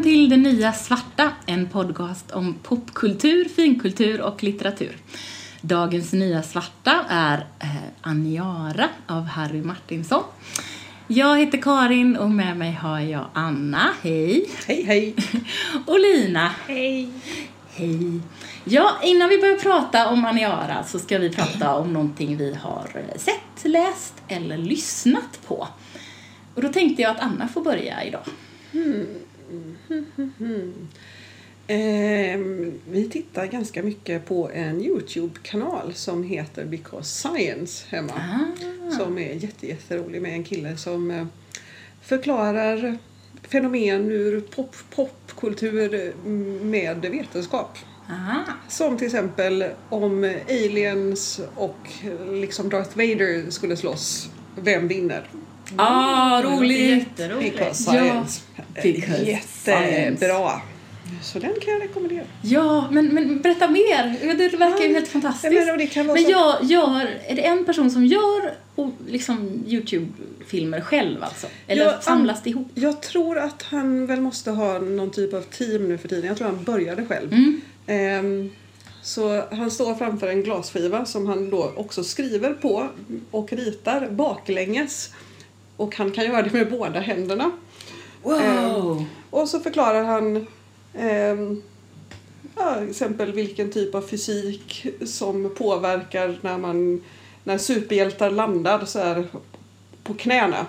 Välkommen till Det Nya Svarta, en podcast om popkultur, finkultur och litteratur. Dagens Nya Svarta är eh, Aniara av Harry Martinsson. Jag heter Karin och med mig har jag Anna, hej. Hej, hej. Och Lina. Hej. Hej. Ja, innan vi börjar prata om Aniara så ska vi prata om någonting vi har eh, sett, läst eller lyssnat på. Och då tänkte jag att Anna får börja idag. Ehm, vi tittar ganska mycket på en Youtube-kanal som heter Because Science hemma. Ah. Som är jätte, jätterolig med en kille som eh, förklarar fenomen ur pop, popkultur med vetenskap. Aha. Som till exempel om aliens och liksom Darth Vader skulle slåss. Vem vinner? Ah, roligt! Because Ja, because Jättebra. Så den kan jag rekommendera. Ja, men, men berätta mer. Det verkar ju helt fantastiskt. Men, det kan vara Men jag gör, är det en person som gör liksom Youtube-filmer själv alltså? Eller Ja, samlas det ihop? Jag tror att han väl måste ha någon typ av team nu för tiden. Jag tror han började själv. Mm. Ehm, så han står framför en glasskiva som han då också skriver på och ritar baklänges. Och han kan göra det med båda händerna. Wow! Och så förklarar han ehm, ja, exempel vilken typ av fysik som påverkar när man när superhjältar landar så här på knäna.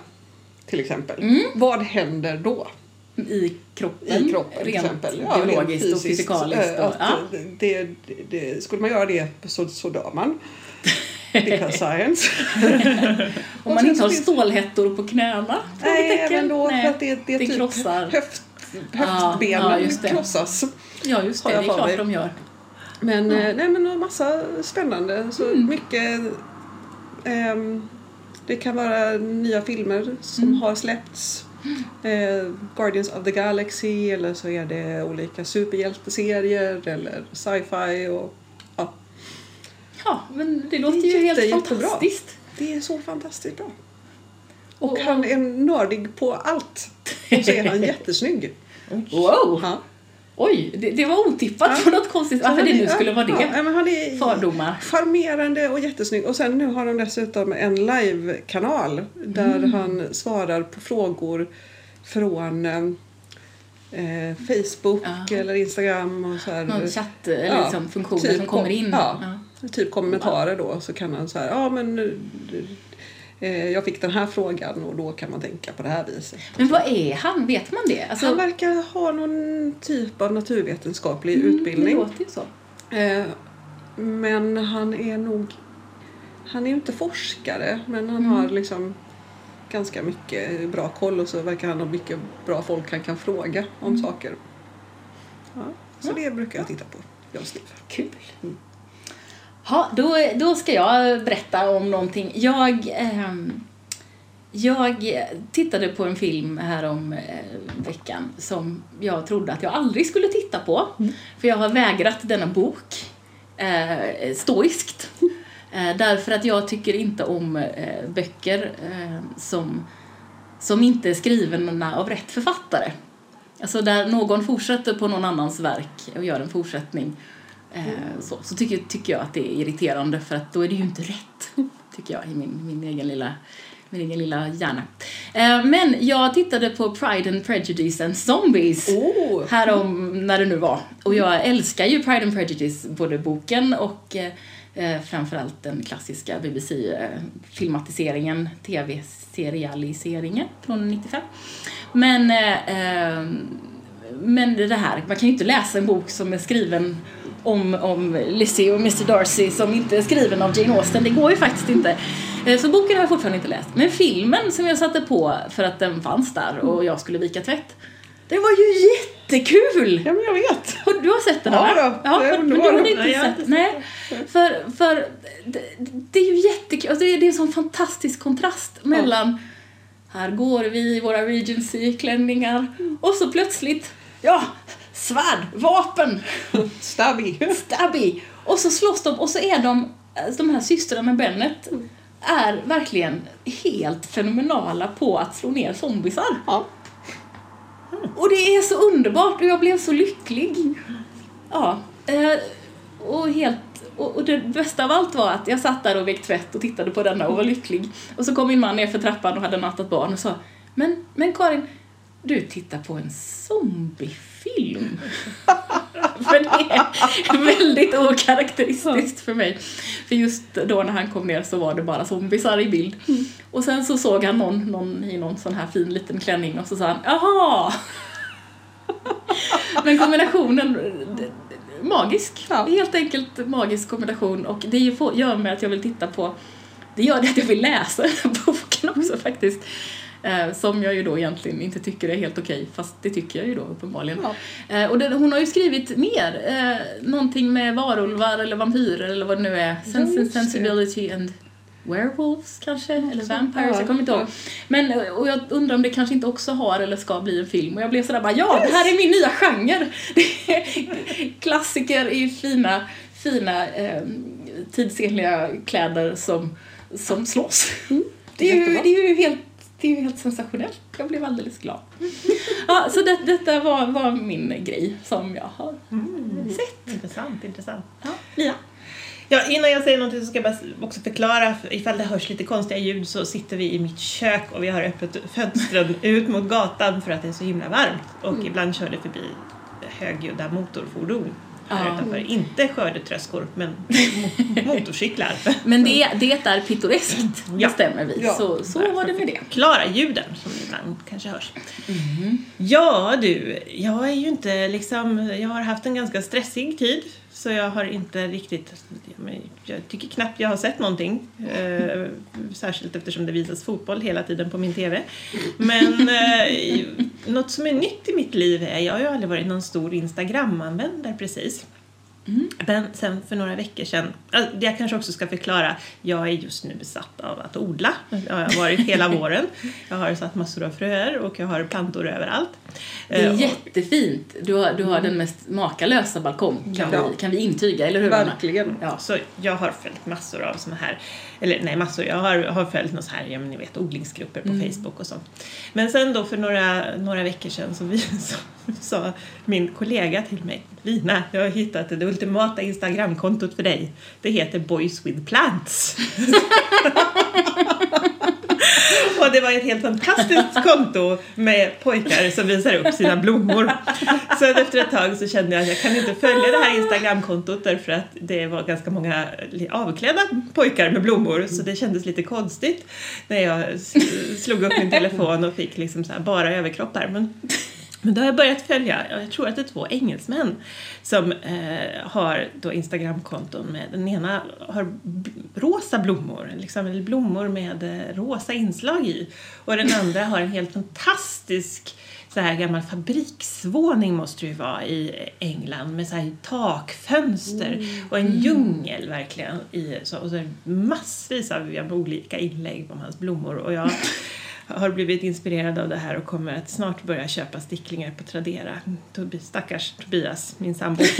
Till exempel. Mm. Vad händer då? I kroppen? I kroppen till Rent exempel. biologiskt rent och fysikaliskt. eh, Och, att ja. det, det, det, skulle man göra det så, så dör man. Because science. Om man inte har stålhättor på knäna? Nej, även då Nej. för att det, det det typ krossar. höft, ja, höftbenen just det. krossas. Ja, just det. Det är klart mig. de gör. Men, Ja. eh, nej, men en massa spännande. Så Mm. mycket... ehm, det kan vara nya filmer som Mm. har släppts. Eh, Guardians of the Galaxy eller så är det olika superhjälteserier eller sci-fi och ja. Ja, men det låter ju jätte- helt jättebra. fantastiskt. Det är så fantastiskt bra. Och Och- han är nördig på allt. Och så är han jättesnygg. Wow! Ja. Oj, det, det var otippat Ja. på något konstigt. Varför det nu skulle vara det? Ja, men han är Fördomar. charmerande och jättesnygg. Och sen nu har de dessutom en live-kanal där Mm. han svarar på frågor från eh, eh, Facebook Ja. eller Instagram och så här. Någon chatt eller Ja, liksom funktioner typ som kommer kom- in. ja. Typ kommentarer då så kan han så här, ja men eh, jag fick den här frågan och då kan man tänka på det här viset. Men vad är han? Vet man det? Alltså, han verkar ha någon typ av naturvetenskaplig mm, utbildning. Det låter ju så. Eh, men han är nog... Han är ju inte forskare, men han Mm. har liksom ganska mycket bra koll och så verkar han ha mycket bra folk han kan fråga om saker. Ja, så Mm. Ja. det brukar jag titta på. Jag. Kul. Ja, då, då ska jag berätta om någonting. Jag, ehm, jag tittade på en film här om eh, veckan som jag trodde att jag aldrig skulle titta på. För jag har vägrat denna bok eh, stoiskt. Eh, därför att jag tycker inte om eh, böcker eh, som, som inte är skrivna av rätt författare. Alltså där någon fortsätter på någon annans verk och gör en fortsättning. Eh, så så tycker, tycker jag att det är irriterande för att då är det ju inte rätt. Tycker jag i min, min, egen, lilla, min egen lilla hjärna. Eh, men jag tittade på Pride and Prejudice and Zombies Oh. härom när det nu var. Och jag älskar ju Pride and Prejudice, både boken och eh, framförallt den klassiska BBC-filmatiseringen, tv-serialiseringen från 95. Men, eh, men det här, man kan ju inte läsa en bok som är skriven om, om Lizzie och Mr Darcy som inte är skriven av Jane Austen. Det går ju faktiskt inte. Eh, Så boken har jag fortfarande inte läst. Men filmen som jag satte på för att den fanns där och jag skulle vika tvätt. Det var ju jättekul! Ja, men jag vet. Har- Du har sett den Ja va? då, ja det är men, du har inte Nej, jag har sett inte Nej, för, för det, det är ju jättekul. Alltså det, är, det är en sån fantastisk kontrast mellan här går vi i våra Regency-klänningar och så plötsligt, ja, svärd, vapen, Stabby. stabby. Och så slåss de och så är de, de här systrarna Bennet är verkligen helt fenomenala på att slå ner zombisar. Ja. Och det är så underbart och jag blev så lycklig. Ja. eh, Och helt och och det bästa av allt var att jag satt där och vek tvätt och tittade på denna och var lycklig. Och så kom min man ner för trappan och hade nattat barn och sa Men, men Karin, du tittar på en zombiefilm. för det är väldigt okaraktäristiskt för mig. För just då när han kom ner så var det bara zombisar i bild. Och sen så såg han någon, någon i någon sån här fin liten klänning och så sa han Jaha! Men kombinationen, magisk. Ja. Helt enkelt magisk kombination och det gör mig att jag vill titta på, det gör det att jag vill läsa den här boken också faktiskt. Eh, som jag ju då egentligen inte tycker är helt okej, fast det tycker jag ju då uppenbarligen. Ja. Eh, och det, hon har ju skrivit mer, eh, någonting med varulvar eller vampyrer eller vad det nu är. Sense and sensibility and werewolves kanske, eller vampires, Ja, jag kommer inte ihåg. ja. Men, och jag undrar om det kanske inte också har eller ska bli en film. Och jag blev sådär bara, ja, det här är min nya genre! Det är klassiker i fina, fina eh, tidsenliga kläder som, som slåss. Det är, ju, det är ju helt det är ju helt sensationellt. Jag blev alldeles glad. Ja, så det, detta var, var min grej som jag har sett. Intressant, intressant. Ja, Lia. Ja, innan jag säger någonting så ska jag bara också förklara, för ifall det hörs lite konstiga ljud så sitter vi i mitt kök och vi har öppet fönstren ut mot gatan för att det är så himla varmt. Och ibland kör det förbi högljudda motorfordon här Ja. utanför. Inte skördetröskor, men mo- motorcyklar. Men det, det är pittoreskt, Ja. bestämmer vi. Ja. Så, så var det med det. Klara ljuden som ibland kanske hörs. Ja du, jag är ju inte liksom, jag har haft en ganska stressig tid så jag har inte riktigt, jag tycker knappt jag har sett någonting. Eh, särskilt eftersom det visas fotboll hela tiden på min TV. Men eh, något som är nytt i mitt liv är, jag har ju aldrig varit någon stor Instagram-användare precis. Men sen för några veckor sedan, det jag kanske också ska förklara, jag är just nu besatt av att odla. Det har jag varit hela våren. Jag har satt massor av fröer och jag har plantor överallt. Det är Eh, jättefint. Du har, du har den mest makalösa balkong, kan, Ja. vi, kan vi intyga, eller hur? Verkligen. Ja. Så jag har följt massor av såna här, eller nej massor, jag har, har följt några så här, ja men ni vet odlingsgrupper på Facebook och sånt. Men sen då för några, några veckor sedan så, vi, så sa min kollega till mig, Lina, jag har hittat det ultimata Instagramkontot för dig. Det heter Boys with Plants. Och det var ett helt fantastiskt konto med pojkar som visar upp sina blommor. Sen efter ett tag så kände jag att jag kan inte följa det här Instagramkontot därför att det var ganska många avklädda pojkar med blommor så det kändes lite konstigt när jag slog upp min telefon och fick liksom så här bara överkroppar. Men men då har jag börjat följa, jag tror att det är två engelsmän som eh, har då Instagramkonton med, den ena har rosa blommor, liksom, eller blommor med eh, rosa inslag i. Och den andra har en helt fantastisk så här gammal fabriksvåning måste det ju vara i England med så här takfönster och en djungel verkligen i, så, och så massvis av olika inlägg om hans blommor. Och jag har blivit inspirerad av det här och kommer att snart börja köpa sticklingar på Tradera. Tobi, stackars Tobias, min sambo.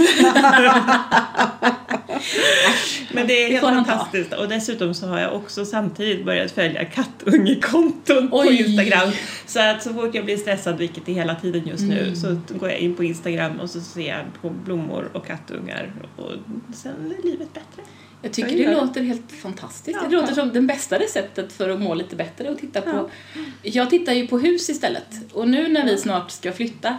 Men det är helt fantastiskt. Och dessutom så har jag också samtidigt börjat följa kattungekonton på. Instagram. Så att så fort jag blir stressad, vilket är hela tiden just nu, Mm. så går jag in på Instagram och så ser jag på blommor och kattungar och sen är livet bättre. Jag tycker Jag det låter helt fantastiskt. Ja. det låter som det bästa receptet för att må lite bättre och titta på. Jag tittar ju på hus istället. Och nu när vi snart ska flytta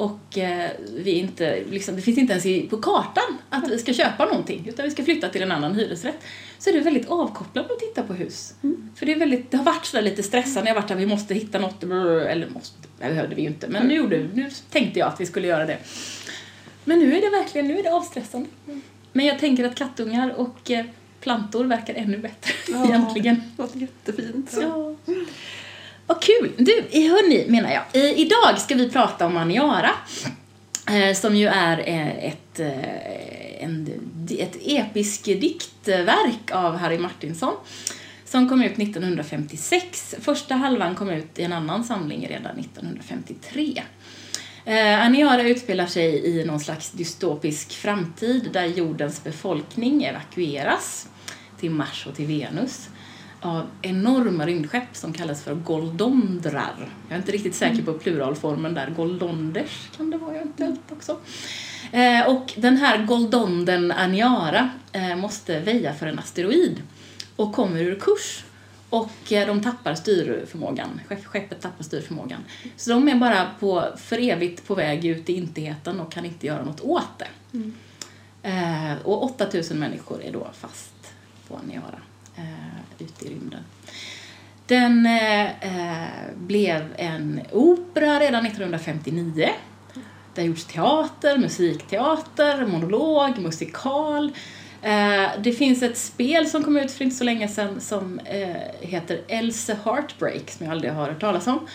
och eh, vi inte, liksom, det finns inte ens i, på kartan att vi ska köpa någonting utan vi ska flytta till en annan hyresrätt så är det väldigt avkopplande att titta på hus. För det, är väldigt, det har varit sådär lite stressande, jag har varit där vi måste hitta något, eller måste, det behövde vi ju inte men nu, gjorde, nu tänkte jag att vi skulle göra det. Men nu är det verkligen nu är det avstressande. Men jag tänker att kattungar och eh, plantor verkar ännu bättre Ja. egentligen. Det låter jättefint. Ja. Vad kul! Du, hörni menar jag. I, idag ska vi prata om Aniara. Eh, som ju är eh, ett, en, ett episk diktverk av Harry Martinson. Som kom ut 1956. Första halvan kom ut i en annan samling redan 1953. Eh, Aniara utspelar sig i någon slags dystopisk framtid där jordens befolkning evakueras till Mars och till Venus. av enorma rymdskepp som kallas för goldondrar. Jag är inte riktigt säker på pluralformen där. Goldonders kan det vara eventuellt också. Eh, och den här goldonden Aniara eh, måste väja för en asteroid och kommer ur kurs. Och eh, de tappar styrförmågan, Skepp- skeppet tappar styrförmågan. Så de är bara på, för evigt på väg ut i intigheten och kan inte göra något åt det. Eh, och 8000 människor är då fast på Aniara, eh, ute i rymden. Den eh, eh, blev en opera redan 1959. Det har gjorts teater, musikteater, monolog, musikal. Eh, det finns ett spel som kom ut för inte så länge sedan som eh, heter Else Heartbreak, som jag aldrig har hört talas om.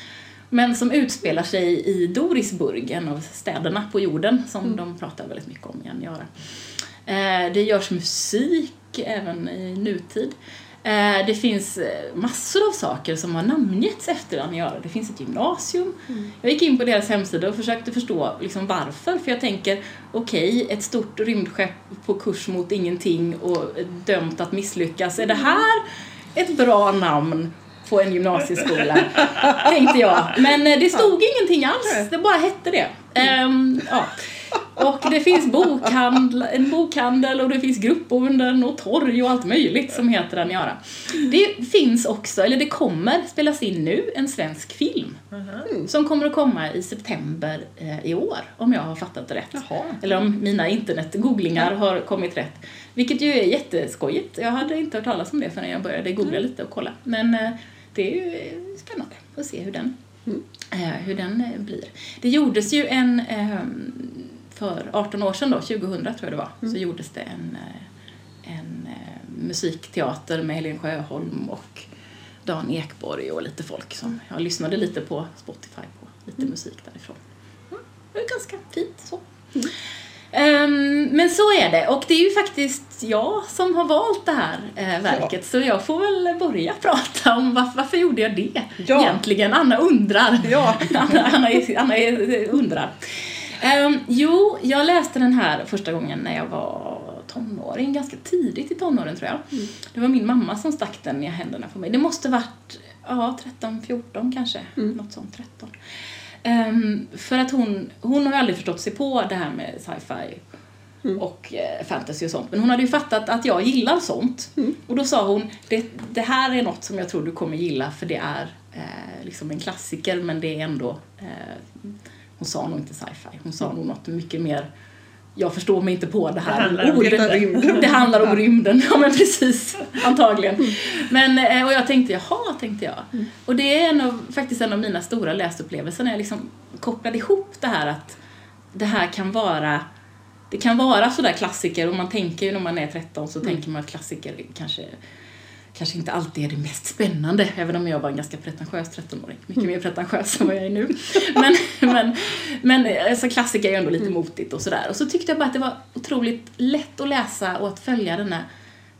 Men som utspelar sig i Dorisburg, en av städerna på jorden som de pratar väldigt mycket om i Aniara. Eh, det görs musik även i nutid. Eh, det finns eh, massor av saker som har namngetts efter Aniara. Det finns ett gymnasium. Jag gick in på deras hemsida och försökte förstå liksom varför. För jag tänker, okej, ett stort rymdskepp på kurs mot ingenting och dömt att misslyckas. Är det här ett bra namn på en gymnasieskola? tänkte jag. Men eh, det stod ingenting alls. Det bara hette det. Ehm, ja. Och det finns bokhandel, en bokhandel och det finns gruppboenden och torg och allt möjligt som heter Aniara. Det finns också, eller det kommer spelas in nu, en svensk film. Som kommer att komma i september eh, i år, om jag har fattat det rätt. Jaha. Eller om mina internetgooglingar har kommit rätt. Vilket ju är jätteskojigt. Jag hade inte hört talas om det förrän jag började googla lite och kolla. Men eh, det är ju spännande att se hur den, eh, hur den blir. Det gjordes ju en, eh, för 18 år sedan då, 2000 tror jag det var, så gjordes det en, eh, en eh, musikteater med Helene Sjöholm och Dan Ekborg och lite folk som jag lyssnade lite på Spotify på, lite musik därifrån. Mm, det var ganska fint så. Ehm, men så är det och det är ju faktiskt jag som har valt det här eh, verket så jag får väl börja prata om varför, varför gjorde jag det Ja. egentligen. Anna undrar. Ja. Anna, Anna, Anna undrar. Ehm, jo, jag läste den här första gången när jag var tonåring, ganska tidigt i tonåren tror jag. Det var min mamma som stack den i händerna på mig. Det måste varit ja, 13, 14 kanske, något sånt, 13. Ehm, för att hon, hon har ju aldrig förstått sig på det här med sci-fi och eh, fantasy och sånt. Men hon hade ju fattat att jag gillar sånt. Och då sa hon, det, det här är något som jag tror du kommer gilla för det är eh, liksom en klassiker men det är ändå, eh, hon sa nog inte sci-fi, hon sa nog något mycket mer jag förstår mig inte på det här Det handlar om ordet. rymden. Det handlar om rymden, ja men precis, antagligen. Men, eh, och jag tänkte, jaha, tänkte jag. Och det är en av, faktiskt en av mina stora läsupplevelser när jag liksom kopplade ihop det här att det här kan vara det kan vara sådär klassiker och man tänker ju när man är 13 så tänker man att klassiker kanske kanske inte alltid är det mest spännande, även om jag var en ganska pretentiös 13-åring. Mycket mer pretentiös än vad jag är nu. Men, men, men alltså, klassiker är ju ändå lite motigt och sådär. Och så tyckte jag bara att det var otroligt lätt att läsa och att följa den här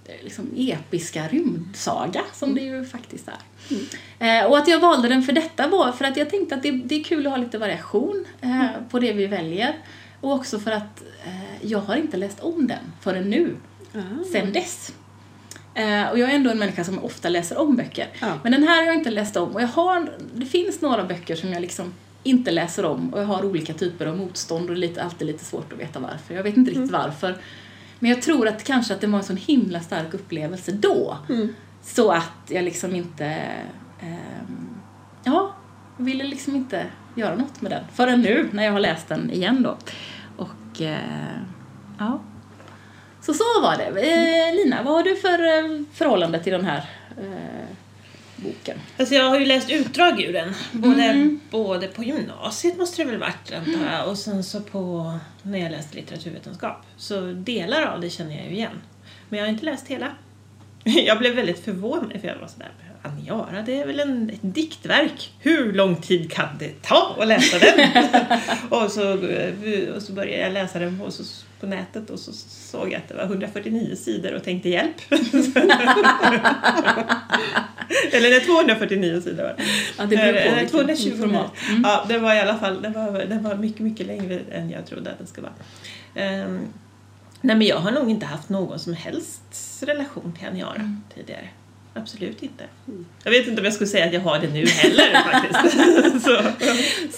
eh, liksom, episka rymdsaga som det ju faktiskt är. Eh, och att jag valde den för detta var för att jag tänkte att det, det är kul att ha lite variation eh, på det vi väljer. Och också för att eh, jag har inte läst om den förrän nu, sen dess. Eh, och jag är ändå en människa som ofta läser om böcker. Ja. Men den här har jag inte läst om och jag har, det finns några böcker som jag liksom inte läser om och jag har olika typer av motstånd och det är lite, alltid lite svårt att veta varför. Jag vet inte riktigt varför. Men jag tror att kanske att det var en sån himla stark upplevelse då. Så att jag liksom inte, ehm, ja, ville liksom inte göra något med den. Förrän nu när jag har läst den igen då. Och eh, ja, så så var det. Eh, Lina, vad har du för eh, förhållande till den här eh, boken? Alltså jag har ju läst utdrag ur den. Både, Mm. både på gymnasiet måste det väl varit antar jag. Och sen så på när jag läste litteraturvetenskap. Så delar av det känner jag ju igen. Men jag har inte läst hela. Jag blev väldigt förvånad för jag var sådär Aniara, det är väl en, ett diktverk. Hur lång tid kan det ta att läsa den? och, så, eh, och så började jag läsa den på, på nätet och så såg jag att det var 149 sidor och tänkte hjälp. Eller det är 249 sidor var det. Ja, det beror på Eh, vilken 220 format. format. Ja, det var i alla fall det var, det var mycket, mycket längre än jag trodde att det skulle vara. Ehm, nej, men jag har nog inte haft någon som helst relation till Aniara Mm. tidigare. Absolut inte. Jag vet inte om jag skulle säga att jag har det nu heller faktiskt. Så.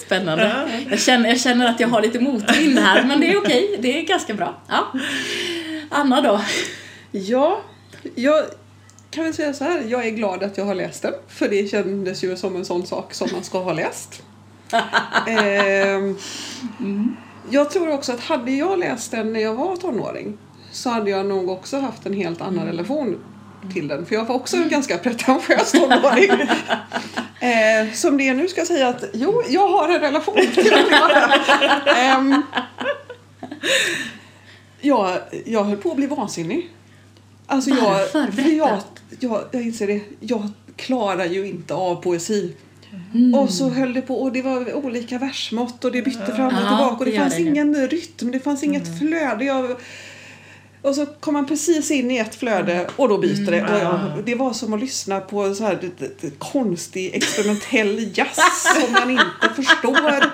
Spännande. Ja. Jag, känner, jag känner att jag har lite motvind här, men det är okej. Det är ganska bra. Ja. Anna då? Ja, jag kan väl säga så här. Jag är glad att jag har läst den. För det kändes ju som en sån sak som man ska ha läst. Ehm, Jag tror också att hade jag läst den när jag var tonåring så hade jag nog också haft en helt annan relation till den. För jag var också en ganska pretentiös tonåring. Eh, som det är nu ska jag säga att jo, jag har en relation till den. Ehm, jag, jag höll på att bli vansinnig. Alltså jag, Varför? för Berätta. jag, jag, jag inser det. Jag klarar ju inte av poesi. Mm. Och så höll det på och det var olika versmått och det bytte fram och tillbaka och det, fanns ingen rytm, det fanns inget flöde. Jag, och så kom man precis in i ett flöde och då byter det. Och jag, det var som att lyssna på så här, konstig experimentell jazz som man inte förstår.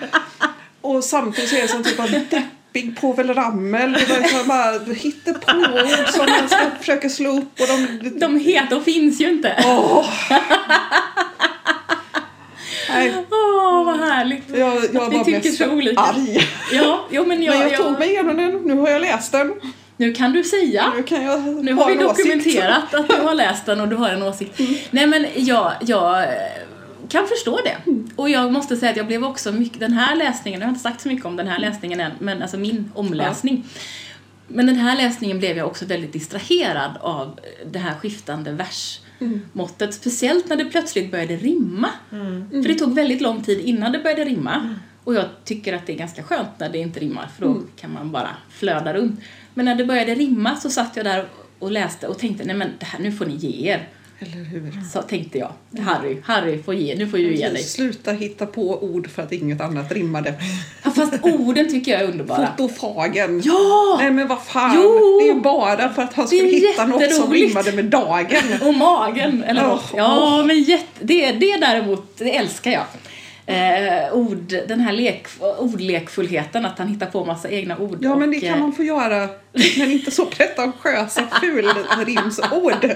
Och samtidigt så är det som typ av deppig Povel Ramel. Det liksom bara hittepåord som man ska försöka slå upp. Och de, De heter finns ju inte. Åh! Åh, vad härligt. jag, jag vi tycker så olika. arg. Ja, jo, men jag, Men jag jag, tog mig igenom den. Nu har jag läst den. Nu kan du säga. Nu kan jag Nu ha har vi en åsikt. dokumenterat att du har läst den och du har en åsikt. Nej men jag, jag eh, kan förstå det. Och jag måste säga att jag blev också mycket, den här läsningen, jag har inte sagt så mycket om den här läsningen än, men alltså min omläsning. Men den här läsningen blev jag också väldigt distraherad av det här skiftande versmåttet. Speciellt när det plötsligt började rimma. För det tog väldigt lång tid innan det började rimma. Och jag tycker att det är ganska skönt när det inte rimmar för då kan man bara flöda runt. Men när det började rimma så satt jag där och läste och tänkte nej men det här, nu får ni ge er. Eller hur? Så tänkte jag. Harry, Harry får ge, nu får du ge dig. Sluta hitta på ord för att inget annat rimmade. Ja, fast orden tycker jag är underbara. Fotofagen. Ja! Nej men vad fan. Jo! Det är bara för att han skulle hitta något som rimmade med dagen. Och magen, eller något. Ja, men jätte, det, det däremot, det älskar jag. Eh, ord, den här lek, ordlekfullheten, att han hittar på massa egna ord. Ja men det kan eh, man få göra. Men inte så pretentiösa fulrimsord.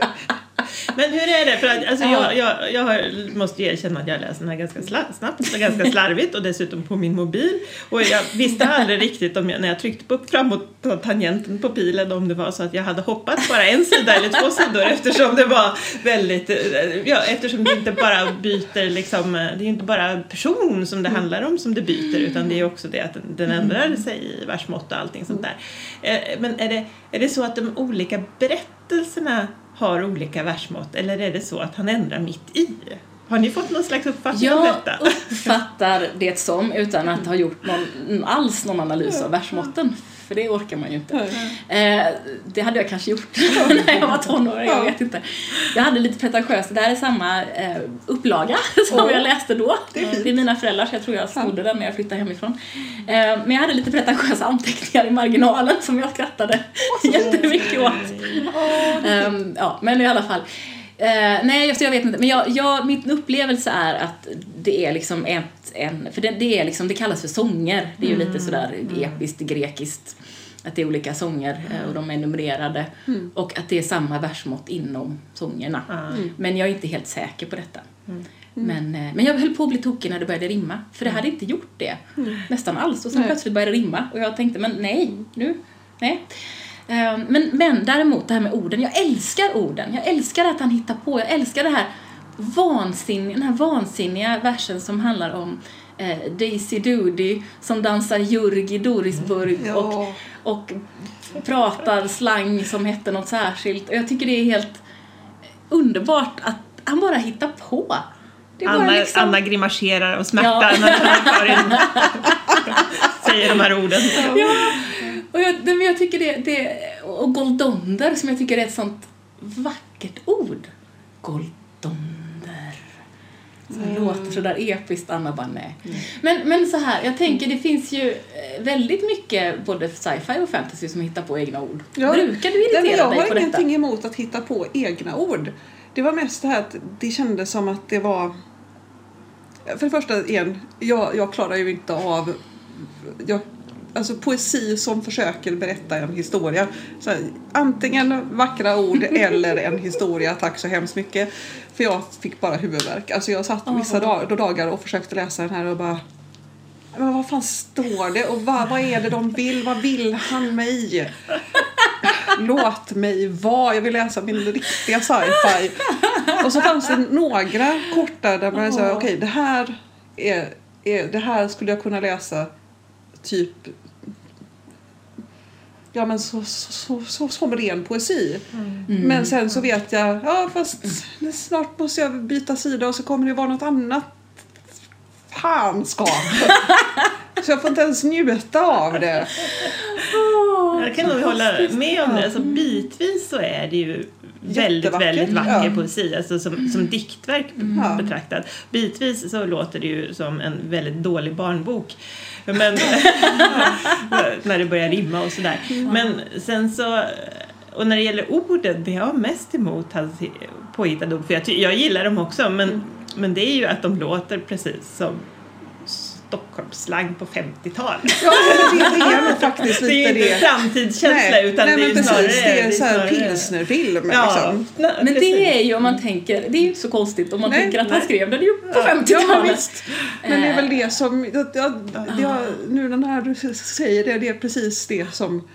Men hur är det? För att, alltså, Ja. jag, jag, jag har, måste ju erkänna att jag läser den här ganska snabbt och ganska slarvigt och dessutom på min mobil. Och jag visste aldrig riktigt om jag, när jag tryckte på framåt på tangenten på pilen om det var så att jag hade hoppat bara en sida eller två sidor eftersom det var väldigt, eh, ja eftersom det inte bara byter liksom, eh, det är ju inte bara person som det handlar om som det byter utan det är också det att den, den ändrar sig i versmått och allting sånt där. Eh, Men är det, är det så att de olika berättelserna har olika versmått eller är det så att han ändrar mitt i? Har ni fått någon slags uppfattning om Jag detta? uppfattar det som, utan att ha gjort någon, alls någon analys av versmåtten, för det orkar man ju inte. Eh, det hade jag kanske gjort när jag var tonåring, jag vet inte. Jag hade lite pretentiöst, det här är samma eh, upplaga som Åh, jag läste då. det är. Det är mina föräldrar så jag tror jag snodde den när jag flyttade hemifrån. Eh, men jag hade lite pretentiösa anteckningar i marginalen som jag skrattade jättemycket åt. Ehm, ja, men i alla fall. Eh, nej, jag vet inte. Men jag, jag, min upplevelse är att det är liksom ett, en, för det, det är liksom, det kallas för sånger. Det är ju lite sådär episkt grekiskt. Att det är olika sånger eh, och de är numrerade. Och att det är samma versmått inom sångerna. Men jag är inte helt säker på detta. Men, eh, men jag höll på att bli tokig när det började rimma. För det hade inte gjort det nästan alls. Och sen Nej. plötsligt började det rimma. Och jag tänkte, men nej, nu, nej. Eh, Men, men däremot det här med orden, jag älskar orden. Jag älskar att han hittar på. Jag älskar det här vansinniga, den här vansinniga versen som handlar om eh, Daisy Doody som dansar jurg i Dorisburg Ja. och, och pratar slang som hette något särskilt. Och jag tycker det är helt underbart att han bara hittar på. Anna, liksom- Anna grimaserar och smärtar Ja. när Karin säger de här orden. Ja, och jag, men jag tycker det, det, och goldonder som jag tycker är ett sånt vackert ord. Goldonder. Så det låter sådär episkt, Anna bara nej. Men, men så här, jag tänker det finns ju eh, väldigt mycket både sci-fi och fantasy som hittar på egna ord. Ja, Brukar du irritera jag dig har på detta? ingenting emot att hitta på egna ord. Det var mest det här att det kändes som att det var... För det första, igen, jag, jag klarar ju inte av... Jag alltså poesi som försöker berätta en historia. Så här, antingen vackra ord eller en historia, tack så hemskt mycket. För jag fick bara huvudvärk. Alltså jag satt vissa dag, dagar och försökte läsa den här och bara men vad fan står det och vad, vad är det de vill? Vad vill han mig? Låt mig vara, jag vill läsa min riktiga sci-fi. Och så fanns det några korta där man sa okej okay, det här är, är, det här skulle jag kunna läsa typ ja men så, så, så, så som ren poesi. Mm. Men sen så vet jag, ja fast snart måste jag byta sida och så kommer det vara något annat fanskap. så jag får inte ens njuta av det. Jag kan nog hålla med om det. Alltså, bitvis så är det ju väldigt, väldigt vacker ja. poesi, alltså som, som diktverk mm. betraktat. Bitvis så låter det ju som en väldigt dålig barnbok. Men, när det börjar rimma och sådär. Men sen så och när det gäller orden, det jag har mest emot hans påhittade ord, för jag, jag gillar dem också, men, mm. men det är ju att de låter precis som Stockholmsslang på 50-talet. Ja, det, det är nog faktiskt lite det. Det är inte framtidskänsla nej, utan nej, det är precis, snarare... Det är, så här pilsnerfilm. Ja, liksom. nej, men det är ju om man tänker, det är ju inte så konstigt om man nej, tänker att han skrev den ju på 50-talet. Ja, men det är väl det som, jag, jag, nu den här du säger det, det är precis det som,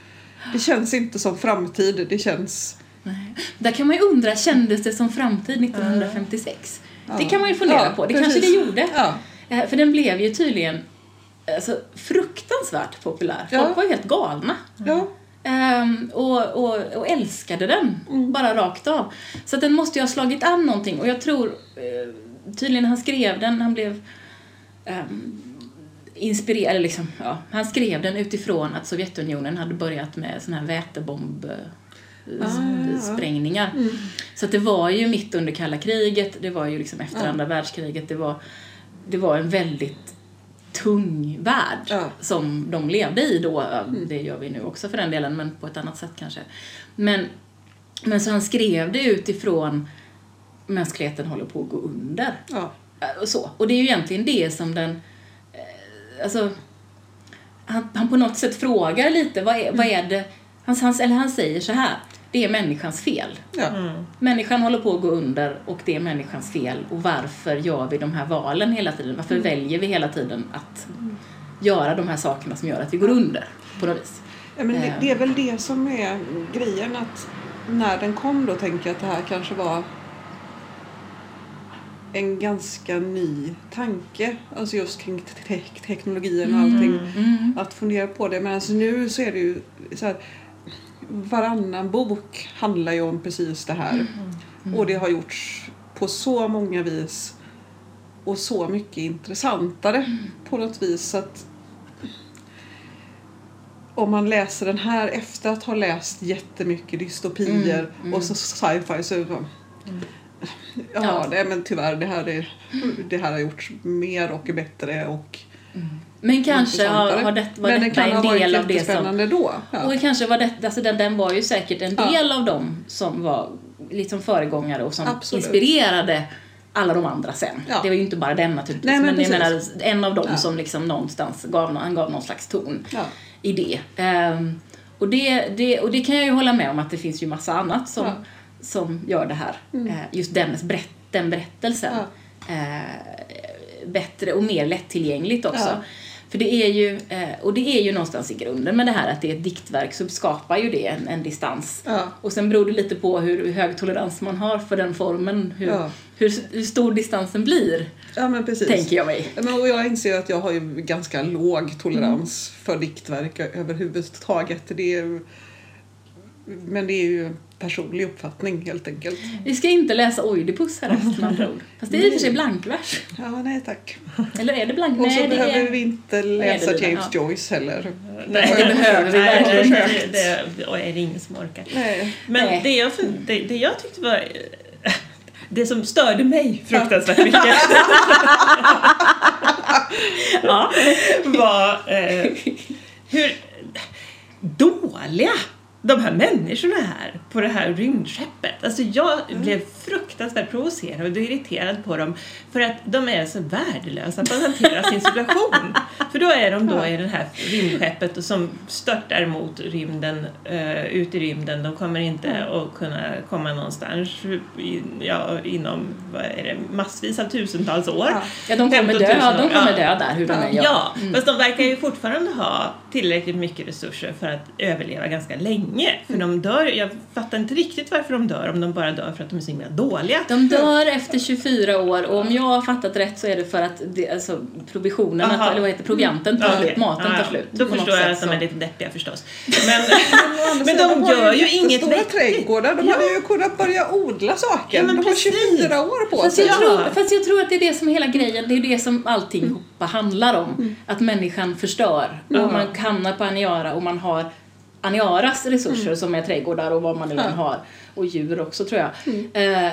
det känns inte som framtid, det känns Nej. Där kan man ju undra, kändes det som framtid 1956? Ja. Det kan man ju fundera ja, på, det precis. kanske det gjorde. Ja. Eh, för den blev ju tydligen alltså, fruktansvärt populär. Folk ja. var ju helt galna. Ja. Um, och, och, och, älskade den, mm. bara rakt av. Så den måste ju ha slagit an någonting och jag tror uh, tydligen han skrev den, han blev um, inspirerad, liksom, ja, han skrev den utifrån att Sovjetunionen hade börjat med sån här vätebomb ah, sprängningar. Mm. Så att det var ju mitt under kalla kriget, det var ju liksom efter andra världskriget, det var det var en väldigt tung värld ja. som de levde i då. Mm. Det gör vi nu också för den delen, men på ett annat sätt kanske. Men, men så han skrev det utifrån mänskligheten håller på att gå under. Ja. Äh, och, så. och det är ju egentligen det som den... Eh, alltså, han, han på något sätt frågar lite, vad är, vad är det... Han, han, eller han säger så här, det är människans fel. Ja. Mm. Människan håller på att gå under och det är människans fel. Och varför gör vi de här valen hela tiden? Varför mm. väljer vi hela tiden att göra de här sakerna som gör att vi går under på något vis? Ja, men det, det är väl det som är grejen att när den kom då tänker jag att det här kanske var en ganska ny tanke, alltså just kring te teknologin och allting. Mm, mm. Att fundera på det. Men alltså nu så är det ju så här, varannan bok handlar ju om precis det här. Mm. Mm. Och det har gjorts på så många vis och så mycket intressantare mm. på något vis. att om man läser den här efter att ha läst jättemycket dystopier mm, mm. och så sci-fi så mm. Ja, ja. Det, men tyvärr, det här, är, det här har gjorts mer och bättre och mm. Men kanske har, har det, var Men detta det en del av det som... då. Ja. Och kanske var det, alltså den, den var ju säkert en del ja. av dem som var liksom föregångare och som Absolut. inspirerade alla de andra sen. Ja. Det var ju inte bara den naturligtvis. Nej, men, men jag menar en av dem ja. som liksom någonstans gav, han gav någon slags ton ja. i det. Um, och det, det. Och det kan jag ju hålla med om att det finns ju massa annat som, som gör det här. Mm. Uh, just den, berätt, den berättelsen. Uh, bättre och mer lättillgängligt också. För det är ju, eh, och det är ju någonstans i grunden med det här att det är ett diktverk så skapar ju det en, en distans. Ja. Och sen beror det lite på hur hög tolerans man har för den formen, hur, ja. hur, hur, stor distansen blir. Ja men precis. Tänker jag mig. Men, och jag inser att jag har ju ganska låg tolerans mm. för diktverk överhuvudtaget. Det är, men det är ju personlig uppfattning helt enkelt. Vi ska inte läsa Oidipus här efter med andra ord. Fast det är i och för sig blankvers. Ja, nej tack. Eller är det blank? Och så nej, behöver är... vi inte läsa James ja. Joyce heller. Nej, det, det behöver vi verkligen det, det, det är det ingen som orkar. Nej. Men nej. Det, jag, det, det jag tyckte var det som störde mig fruktansvärt mycket ja. var eh, hur dåliga de här människorna här på det här rymdskeppet. Alltså jag mm. blev fruktansvärt provocerad och irriterad på dem för att de är så värdelösa på att hantera sin situation. För då är de då i det här rymdskeppet och som störtar mot rymden, uh, ut i rymden. De kommer inte Mm. att kunna komma någonstans ja, inom vad är det, massvis av tusentals år. Ja. Ja, de kommer 15 000 dö, år. de kommer Ja. dö där hur de än gör. Ja, fast de verkar ju fortfarande ha tillräckligt mycket resurser för att överleva ganska länge. För de dör, jag fattar inte riktigt varför de dör om de bara dör för att de är så himla dåliga. De dör efter 24 år och om jag har fattat rätt så är det för att det, alltså, provisionen, Aha. eller vad heter provianten tar Ja, slut, okej. maten tar slut. Då förstår jag att de är lite deppiga förstås. Men, andra men de gör ju inget vettigt. trädgårdar. De Ja. hade ju kunnat börja odla saker. Ja, men de har precis. 24 år på Fast sig. jag, Ja. tror, fast jag tror att det är det som är hela grejen, det är det som allting Mm. handlar om. Att människan förstör. Ja. Och man hamnar på Aniara och man har Aniaras resurser Mm. som är trädgårdar och vad man nu än har. Och djur också tror jag. Mm. Eh,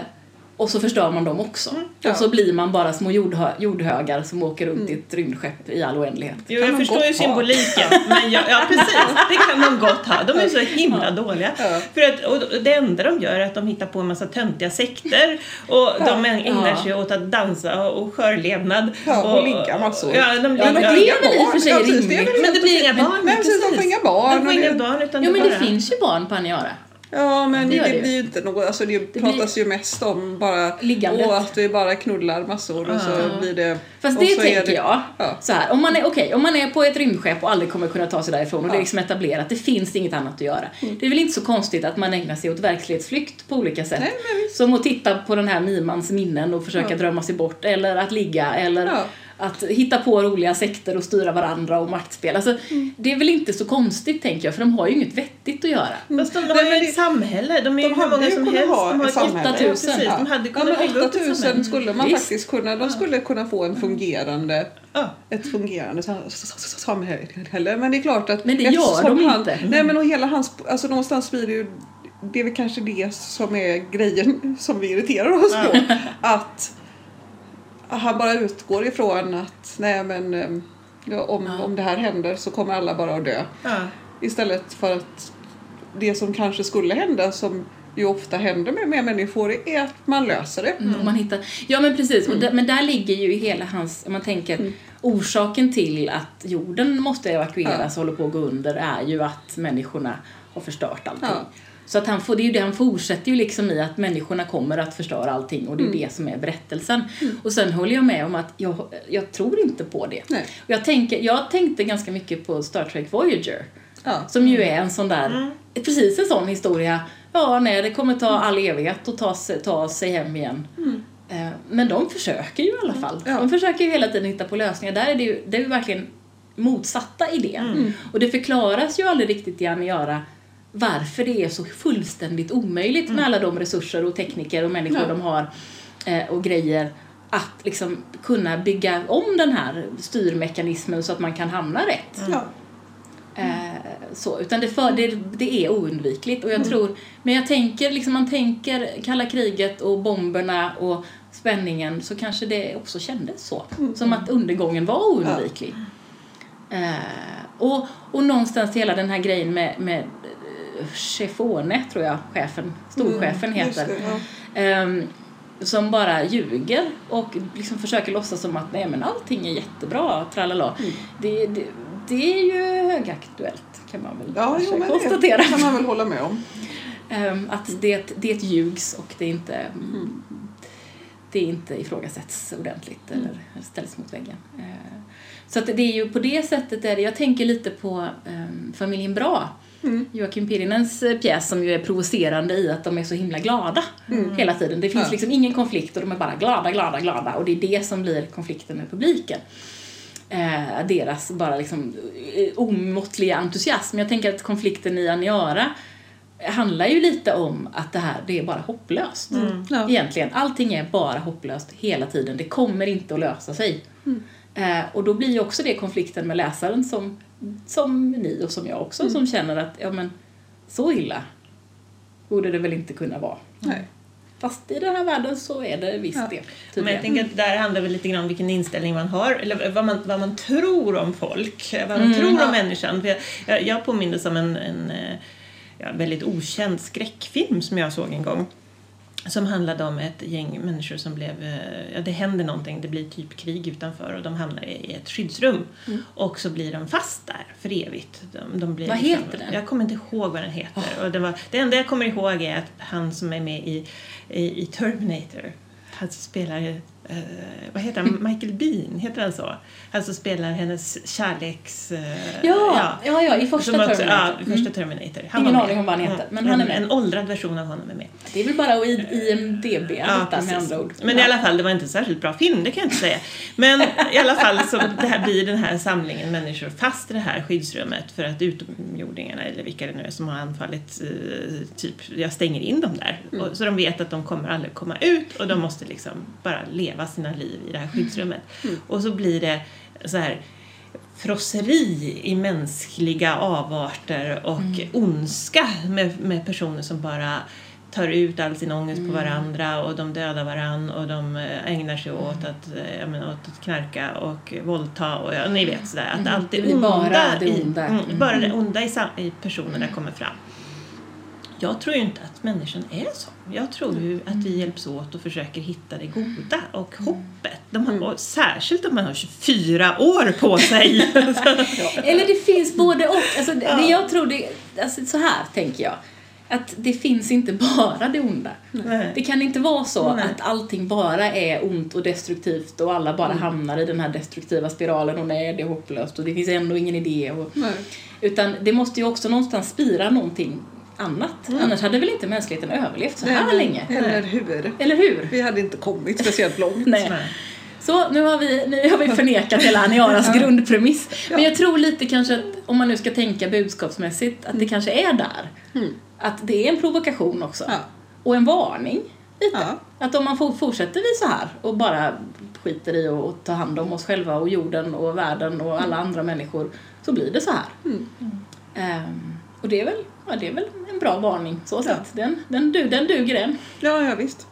och så förstör man dem också. Ja. Och så blir man bara små jordhö- jordhögar som åker runt i ett rymdskepp i all oändlighet. Jo, jag förstår ju symboliken. Men jag, ja, precis. Det kan de gott ha. De är så himla dåliga. Ja. För att, och det enda de gör är att de hittar på en massa töntiga sekter och de ägnar Ja. sig åt att dansa och skörlevnad. Ja, och ligga massor. Ja, de Ja, men ligger- det är väl i och för sig Ja, rimligt. Men det blir inga barn. Nej, precis, de får inga barn. De får och inga barn utan det men det finns ju barn på Aniara. Ja, men Det det, det blir ju inte något, alltså det, pratas ju mest om bara Liggandet. att vi bara knullar massor och så Ja. blir det... Fast det så tänker jag Ja. så här, om man är okej, om man är på ett rymdskepp och aldrig kommer kunna ta sig därifrån och det är liksom etablerat, det finns inget annat att göra. Mm. Det är väl inte så konstigt att man ägnar sig åt verklighetsflykt på olika sätt. Nej, men. Som att titta på den här Mimans minnen och försöka Ja. drömma sig bort eller att ligga eller Ja. Att hitta på roliga sekter och styra varandra och maktspel. Alltså, Mm. Det är väl inte så konstigt tänker jag för de har ju inget vettigt att göra. Fast de, de har ju men ett samhälle. De är ju de hur många som helst. ha De har ett samhälle. 8000. Ja, precis. Ja. De hade Ja, kunnat men upp ett 8000 samhälle. skulle man Visst. faktiskt kunna, de skulle kunna få en fungerande Ja. ett fungerande samhälle. Men det är klart att Men det gör de han, inte. Nej men och hela hans, alltså någonstans blir det ju, det är väl kanske det som är grejen som vi irriterar oss på. Att han bara utgår ifrån att nej men ja, om, Ja. om det här händer så kommer alla bara att dö. Ja. Istället för att det som kanske skulle hända som ju ofta händer med, med människor är att man löser det. Mm. Man hittar, ja men precis, Mm. där, men där ligger ju hela hans, om man tänker orsaken till att jorden måste evakueras och håller på att gå under är ju att människorna har förstört allting. Ja. Så att han får, det är ju det han fortsätter ju liksom i att människorna kommer att förstöra allting och det är Mm. det som är berättelsen. Och sen håller jag med om att jag, jag tror inte på det. Nej. Och jag, tänker, jag tänkte ganska mycket på Star Trek Voyager. Ja. Som ju är en sån där, precis en sån historia. Ja, nej, det kommer ta all evighet att ta sig, ta sig hem igen. Eh, Men de försöker ju i alla fall. Ja. De försöker ju hela tiden hitta på lösningar. Där är det ju, det är ju verkligen motsatta idén. Och det förklaras ju aldrig riktigt i Aniara varför det är så fullständigt omöjligt med alla de resurser och tekniker och människor Ja. de har eh, och grejer att liksom kunna bygga om den här styrmekanismen så att man kan hamna rätt. Ja. Eh, så, utan det, för, det, det är oundvikligt. Och jag tror, men jag tänker, liksom man tänker kalla kriget och bomberna och spänningen så kanske det också kändes så. Som att undergången var oundviklig. Eh, och, och någonstans hela den här grejen med, med Chefone, tror jag chefen, storchefen Mm, heter. det, ja. Ehm, som bara ljuger och liksom försöker låtsas som att nej men allting är jättebra, tralala. Mm. Det, det, det är ju högaktuellt kan man väl Ja, jo, konstatera. det kan man väl hålla med om. Ehm, att det, det ljugs och det inte, mm. det inte ifrågasätts ordentligt Mm. eller ställs mot väggen. Ehm, så att det är ju på det sättet är det, jag tänker lite på um, Familjen Bra. Mm. Joakim Pirinens eh, pjäs som ju är provocerande i att de är så himla glada hela tiden. Det finns Mm. Ja. liksom ingen konflikt och de är bara glada, glada, glada och det är det som blir konflikten med publiken. Eh, deras bara liksom eh, omåttliga entusiasm. Jag tänker att konflikten i Aniara handlar ju lite om att det här, det är bara hopplöst. Ja. Egentligen, allting är bara hopplöst hela tiden. Det kommer inte att lösa sig. Eh, och då blir ju också det konflikten med läsaren som, som ni och som jag också, som känner att ja men så illa borde det väl inte kunna vara. Nej. Fast i den här världen så är det visst Ja. det. Men jag Tydligen. tänker att det där handlar väl lite grann om vilken inställning man har, eller vad man, vad man tror om folk, vad man Mm, tror ja. om människan. För jag, jag, jag påminner om en, en eh, ja, väldigt okänd skräckfilm som jag såg en gång. Som handlade om ett gäng människor som blev, eh, ja det händer någonting, det blir typ krig utanför och de hamnar i ett skyddsrum. Mm. Och så blir de fast där för evigt. De, de blir Vad liksom- heter den? Jag kommer inte ihåg vad den heter. Och det, var, det enda jag kommer ihåg är att han som är med i, i, i Terminator, han spelar, eh, vad heter han, Michael Bean, heter han så? Han som spelar hennes kärleks... eh, Ja, ja, ja, i första också, Terminator. Ja, i första Mm. Terminator. Han Ingen aning om vad han heter, men en, han är med. En åldrad version av honom är med. Det är väl bara i, i en DB Ja, med andra ord. Men i Ja. alla fall, det var inte en särskilt bra film, det kan jag inte säga. Men i alla fall så det här blir den här samlingen människor fast i det här skyddsrummet för att utomjordingarna, eller vilka det nu är som har anfallit, eh, typ, jag stänger in dem där. Mm. Och, så de vet att de kommer aldrig komma ut och de måste liksom bara leva sina liv i det här skyddsrummet. Mm. Och så blir det så här frosseri i mänskliga avarter och Mm. ondska med, med personer som bara tar ut all sin ångest Mm. på varandra och de dödar varann och de eh, ägnar sig åt att, eh, menar, åt att knarka och våldta och ja, ni vet sådär att Mm. allt det Det onda, bara det i, onda. mm, Mm. bara det onda i, i personerna kommer fram. Jag tror ju inte att människan är så. Jag tror ju att vi hjälps åt och försöker hitta det goda och hoppet. De har, och särskilt om man har 24 år på sig. Eller det finns både och. Alltså, det, Ja. jag tror det, alltså, så här tänker jag. Att det finns inte bara det onda. Nej. Det kan inte vara så Nej. att allting bara är ont och destruktivt och alla bara Mm. hamnar i den här destruktiva spiralen och nej, det är hopplöst och det finns ändå ingen idé. Och, utan det måste ju också någonstans spira någonting annat. Annars hade väl inte mänskligheten överlevt så här Mm. Nej, länge? Eller hur? Eller hur? Vi hade inte kommit speciellt långt. Nej. Så nu har vi, nu har vi förnekat hela Aniaras grundpremiss. Men jag tror lite kanske att om man nu ska tänka budskapsmässigt att det kanske är där. Mm. Att det är en provokation också. Ja. Och en varning. Lite. Ja. Att om man for- fortsätter vi så här och bara skiter i att ta hand om oss själva och jorden och världen och alla andra människor så blir det så här. Mm. Ehm, och det är, väl, ja, det är väl en bra varning så sett. Den, den, du, den duger den. Ja, ja visst.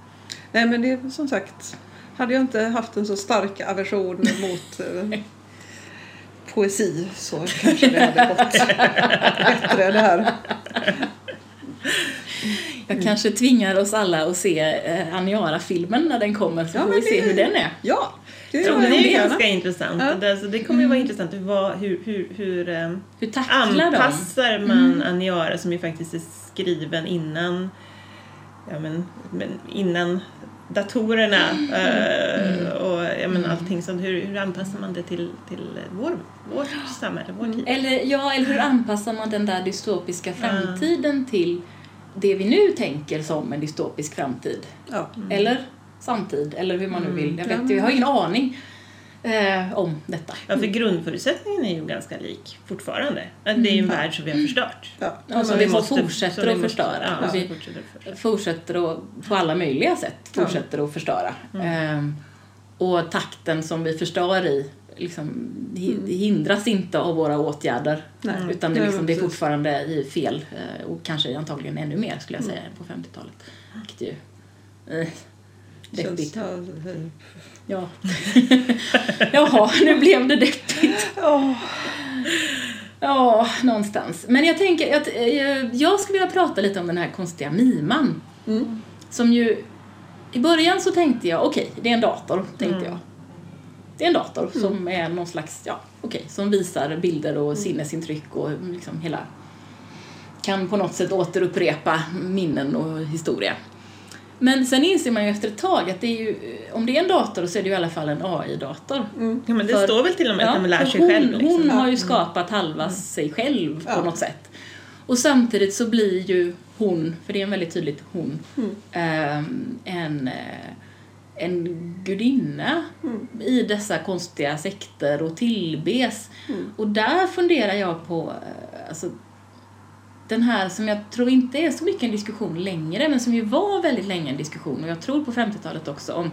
Nej, men det är som sagt, hade jag inte haft en så stark aversion mot eh, poesi så kanske det hade gått bättre det här. Jag kanske tvingar oss alla att se eh, Aniara-filmen när den kommer så Ja, får vi se hur den är. Ja, det Ja, det är ju ganska intressant. Ja. Det, alltså, det kommer ju vara intressant hur, hur, hur, hur ehm, Hur de? anpassar man Aniara som ju faktiskt är skriven innan, ja, men, men innan datorerna eh, och ja, men, allting sånt. Hur, hur anpassar man det till, till vår, vårt samhälle, vår tid? Eller, ja, eller hur anpassar man den där dystopiska framtiden till det vi nu tänker som en dystopisk framtid? Eller samtid, eller hur man nu vill. Jag, Ja, vet, men- jag har ingen aning eh, om detta. Ja, för grundförutsättningen är ju ganska lik fortfarande. Att det är ju en värld som vi har förstört. Ja. Ja, som vi vi måste- fortsätter som vi att förstöra. ja, Och vi fortsätter att förstöra. fortsätter att, på alla möjliga sätt, fortsätter att förstöra. Ehm, och takten som vi förstör i liksom, hindras inte av våra åtgärder. Nej. Utan det, liksom, det är fortfarande i fel eh, och kanske antagligen ännu mer skulle jag säga än på 50-talet. Vilket ju... Deppigt. ja, eh, Ja. Jaha, nu blev det deppigt. ja. Ja, någonstans. Men jag tänker att eh, jag skulle vilja prata lite om den här konstiga miman. Mm. Som ju... I början så tänkte jag, okej, det är en dator, tänkte jag. Det är en dator som är någon slags, ja, okej, som visar bilder och sinnesintryck och liksom hela... Kan på något sätt återupprepa minnen och historia. Men sen inser man ju efter ett tag att det är ju, om det är en dator så är det ju i alla fall en AI-dator. Ja, men det För- står väl till och med att de lär sig hon, själv. Liksom. Hon har ju skapat halva sig själv på Ja. något sätt. Och samtidigt så blir ju hon, för det är en väldigt tydligt hon, ehm, en, eh, en gudinna i dessa konstiga sekter och tillbes. Och där funderar jag på, eh, alltså, den här som jag tror inte är så mycket en diskussion längre, men som ju var väldigt länge en diskussion, och jag tror på 50-talet också, om,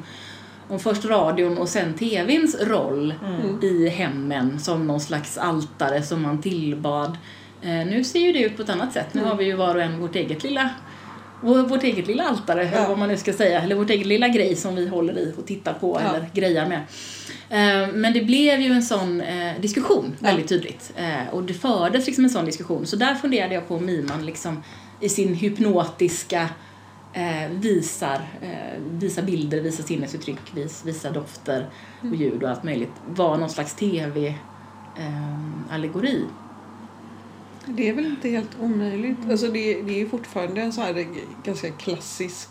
om först radion och sen TVns roll i hemmen som någon slags altare som man tillbad. Eh, nu ser ju det ut på ett annat sätt. Nu har vi ju var och en vårt eget lilla vårt eget lilla altare, eller vad man nu ska säga, eller vårt eget lilla grej som vi håller i och tittar på Ja. eller grejar med. Eh, Men det blev ju en sån eh, diskussion väldigt tydligt. Eh, och det fördes liksom en sån diskussion. Så där funderade jag på om Miman liksom i sin hypnotiska visar, visar bilder, visar sinnesuttryck, vis, visar dofter och ljud och allt möjligt var någon slags tv-allegori. Det är väl inte helt omöjligt. Alltså det, det är fortfarande en sån här ganska klassisk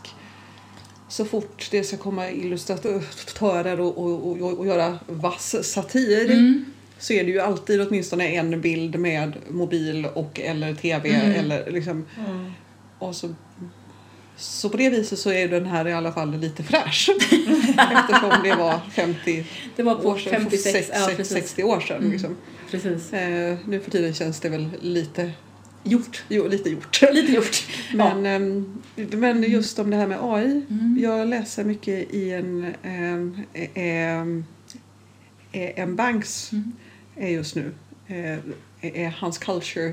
så fort det ska komma illustratörer och, och, och, och göra vass satir Mm. så är det ju alltid åtminstone en bild med mobil och eller tv Mm. eller liksom och så, så på det viset så är den här i alla fall lite fräsch eftersom det var 50 Det var på år sedan, 56, sex- ja sex- precis. 60 år sedan. Mm. Liksom. Precis. Eh, nu för tiden känns det väl lite, Gjort. jo, lite gjort. Lite gjort. Men, ehm, men just om det här med AI. Mm. Jag läser mycket i en, um, en Banks Mm. just nu. eh, hans Culture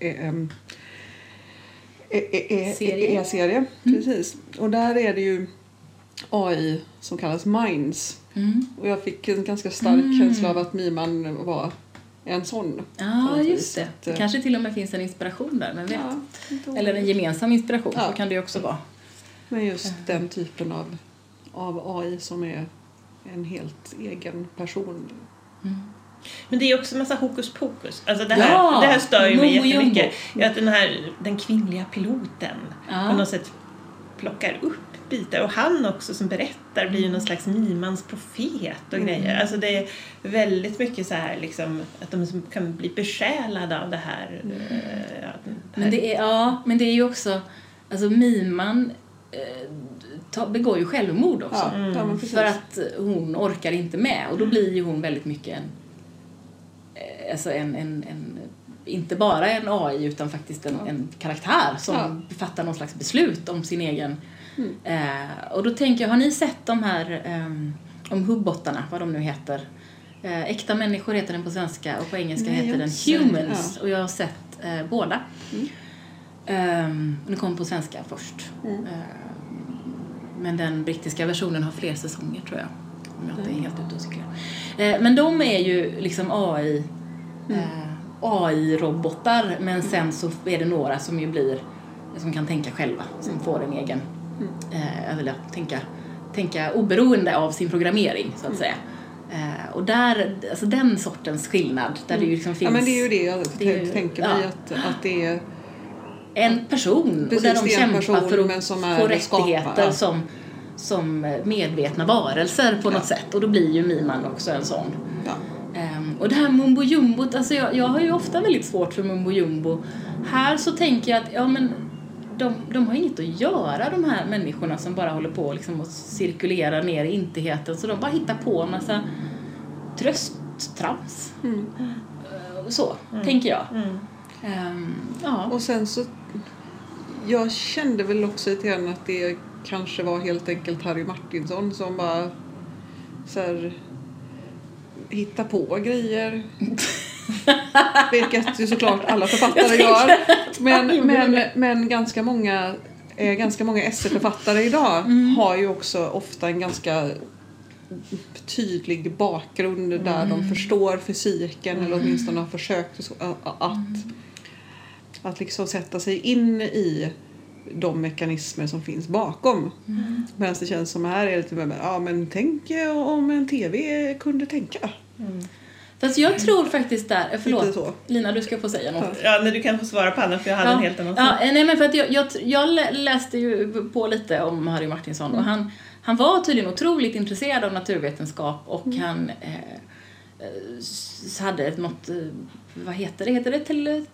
eh, em, är, är, är, Serie. är serie. Precis. Och där är det ju AI som kallas Minds. Mm. Och jag fick en ganska stark Mm. känsla av att Miman var en sån. Ja, något just det. Att, Det eh, kanske till och med finns en inspiration där, men vet. Ja, Eller en gemensam inspiration, Ja. så kan det ju också vara. Men just den typen av, av AI som är en helt egen person. Men det är också massa hokus pokus. Alltså det här, Ja, det här stör ju mig jättemycket. Att den här den kvinnliga piloten Ja. på något sätt plockar upp bitar. Och han också som berättar blir ju någon slags mimans profet och Mm. grejer. Alltså det är väldigt mycket så här liksom att de kan bli besjälade av det här. eh, ja, den här Men det är, ja, men det är ju också, alltså miman eh, ta, begår ju självmord också. Ja, precis. För att hon orkar inte med och då blir ju hon väldigt mycket en, eh, alltså en, en, en inte bara en AI utan faktiskt en, Ja. en karaktär som Ja. fattar någon slags beslut om sin egen... Mm. Eh, och då tänker jag, har ni sett de här ehm, om hubbottarna, vad de nu heter? Eh, Äkta människor heter den på svenska och på engelska Nej, heter den Humans. ja. Och jag har sett eh, båda. Mm. Ehm, den kom på svenska först. Mm. Ehm, men den brittiska versionen har fler säsonger tror jag. Om jag inte är helt ute och cyklar. Eh, men de är ju liksom AI, Mm. eh, AI-robotar men sen så är det några som ju blir, som kan tänka själva, som får en egen, Mm. eh, eller tänka, tänka oberoende av sin programmering så att säga. Eh, och där, alltså den sortens skillnad där det ju liksom finns Ja men det är ju det jag Det ju- tänker mig ja. att, att det är en person Precis, och där de kämpar person, för att som är få rättigheter som, som medvetna varelser på något Ja. sätt och då blir ju Miman också en sån. ja, Ehm, och det här mumbo jumbot, alltså jag, jag har ju ofta väldigt svårt för mumbo jumbo. Här så tänker jag att ja men de, de har inget att göra de här människorna som bara håller på liksom och cirkulerar ner i intigheten så de bara hittar på en massa trösttrams. mm. Eh, Så, tänker jag. Mm. Ehm, ja. Och sen så jag kände väl också lite grann att det kanske var helt enkelt Harry Martinsson som bara så här, hitta på grejer. Vilket ju såklart alla författare gör. Men, men, men ganska många eh, ganska många essäförfattare idag har ju också ofta en ganska tydlig bakgrund där de förstår fysiken eller åtminstone har försökt att, att liksom sätta sig in i de mekanismer som finns bakom. Mm. Medan det känns som här är lite mer, ja men tänk om en TV kunde tänka. Fast jag tror faktiskt där, eh, förlåt. Lina du ska få säga något. Ja, men du kan få svara på Anna för jag hade en helt annan ja, nej men för att jag, jag, jag lä- läste ju på lite om Harry Martinsson och han, han var tydligen otroligt intresserad av naturvetenskap och han eh, eh, hade något, eh, vad heter det, heter det tele,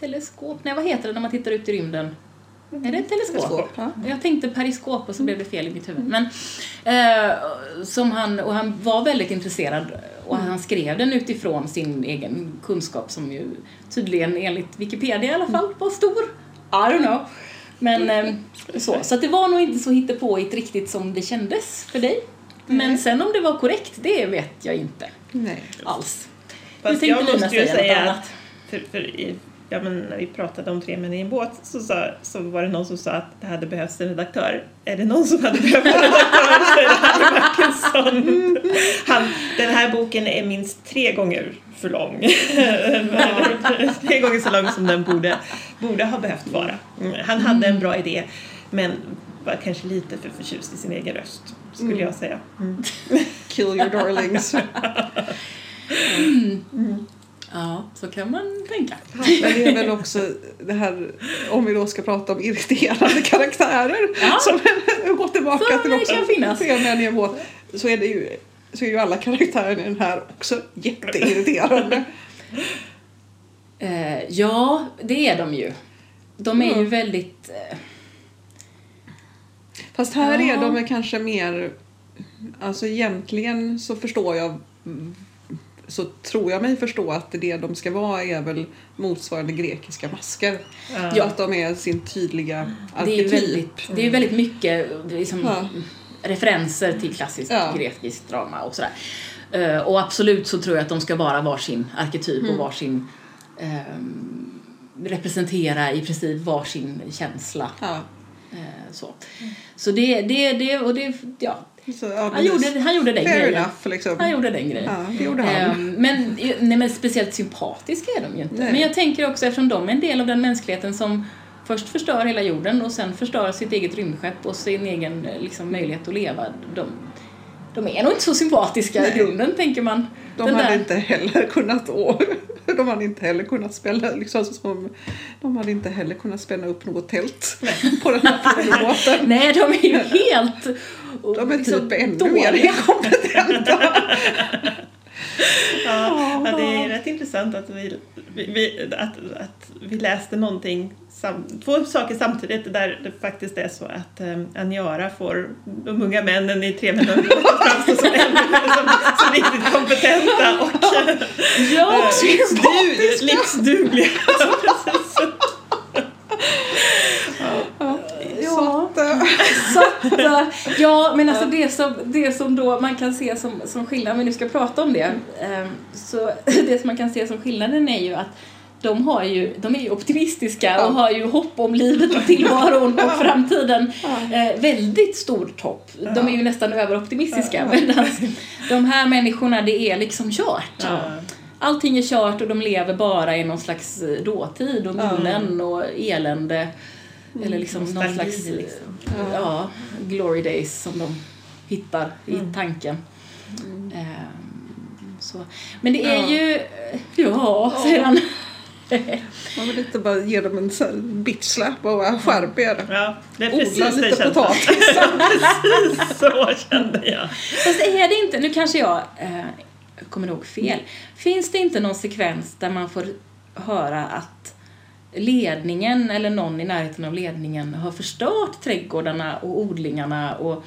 teleskop? Nej vad heter det när man tittar ut i rymden? Är det ett teleskop? Ja. Jag tänkte periskop och så blev det fel i mitt huvud. Men, eh, som han, och han var väldigt intresserad och han skrev den utifrån sin egen kunskap som ju tydligen enligt Wikipedia i alla fall var stor. I don't know. Men eh, så, så det var nog inte så hittepåigt riktigt som det kändes för dig. Men sen om det var korrekt, det vet jag inte Nej. alls. Fast jag måste ju säga att för, för i, ja, men när vi pratade om Tre män i en båt så, sa, så var det någon som sa att det hade behövts en redaktör. Är det någon som hade behövt en redaktör så är det Harry Martinsson. Han, den här boken är minst tre gånger för lång. tre gånger så lång som den borde, borde ha behövt vara. Mm, Han hade en bra idé Men var kanske lite för förtjust i sin egen röst, skulle Mm. jag säga. Mm. Kill your darlings. Ja, så kan man tänka. Men det är väl också det här, om vi då ska prata om irriterande karaktärer, Ja. som går tillbaka Som till kan finnas. scennivå, så är det ju så är ju alla karaktärer i den här också jätteirriterande. Eh, ja, det är de ju. De är ju Mm. väldigt... Eh, Fast här Ja. är de kanske mer, alltså egentligen så förstår jag så tror jag mig förstå att det de ska vara är väl motsvarande grekiska masker. Ja. Att de är sin tydliga det, är arketyp. väldigt, det är väldigt mycket liksom, Ja. referenser till klassiskt Ja. grekiskt drama och sådär. Eh, och absolut så tror jag att de ska vara varsin arketyp Mm. och varsin ehm, representera i princip varsin känsla. Ja. Eh, så så det, det, det, och det, ja. Så, ja, Han gjorde, han gjorde den Fair grejen. enough liksom. Han gjorde den grejen. Ja, det gjorde han. Ehm, men, nej, men speciellt sympatiska är de ju inte. Nej. Men jag tänker också eftersom de är en del av den mänskligheten som först förstör hela jorden och sen förstör sitt eget rymdskepp och sin egen liksom, möjlighet att leva. De, de är nog inte så sympatiska Nej. i grunden, tänker man. De Den hade där- inte heller kunnat å, de hade inte heller kunnat spela liksom som, de hade inte heller kunnat spänna upp något tält på den här båten. Nej, de är ju helt... De är liksom typ ännu dåliga. mer inkompetenta. Ja, ja, det är rätt intressant att vi, vi, vi, att, att vi läste någonting, sam, två saker samtidigt där det faktiskt är så att um, Aniara får de unga männen i Tre att framstå som, som, som riktigt kompetenta och Ja, eh, livsdu, livsdugliga. Att, eh, Så att, eh, ja, men alltså det som, det som då man kan se som, som skillnad, vi nu ska prata om det, eh, så det som man kan se som skillnaden är ju att de, har ju, de är ju optimistiska Ja. och har ju hopp om livet och tillvaron och framtiden. Eh, väldigt stort hopp. De är ju nästan överoptimistiska. Medan de här människorna, det är liksom kört. Ja. Allting är kört och de lever bara i någon slags eh, dåtid och Ja. minnen och elände. Eller liksom någon Nostalgi, slags liksom. ja. glory days som de hittar i Mm. tanken. Ehm, så. Men det är Ja. ju, ja, säger han. man vill inte bara ge dem en sån här bitch slap och bara skärp er. Ja, det är Odla precis det lite känns. potatis. Precis så kände jag. Fast är det inte, nu kanske jag eh, kommer ihåg fel. Finns det inte någon sekvens där man får höra att ledningen eller någon i närheten av ledningen har förstört trädgårdarna och odlingarna och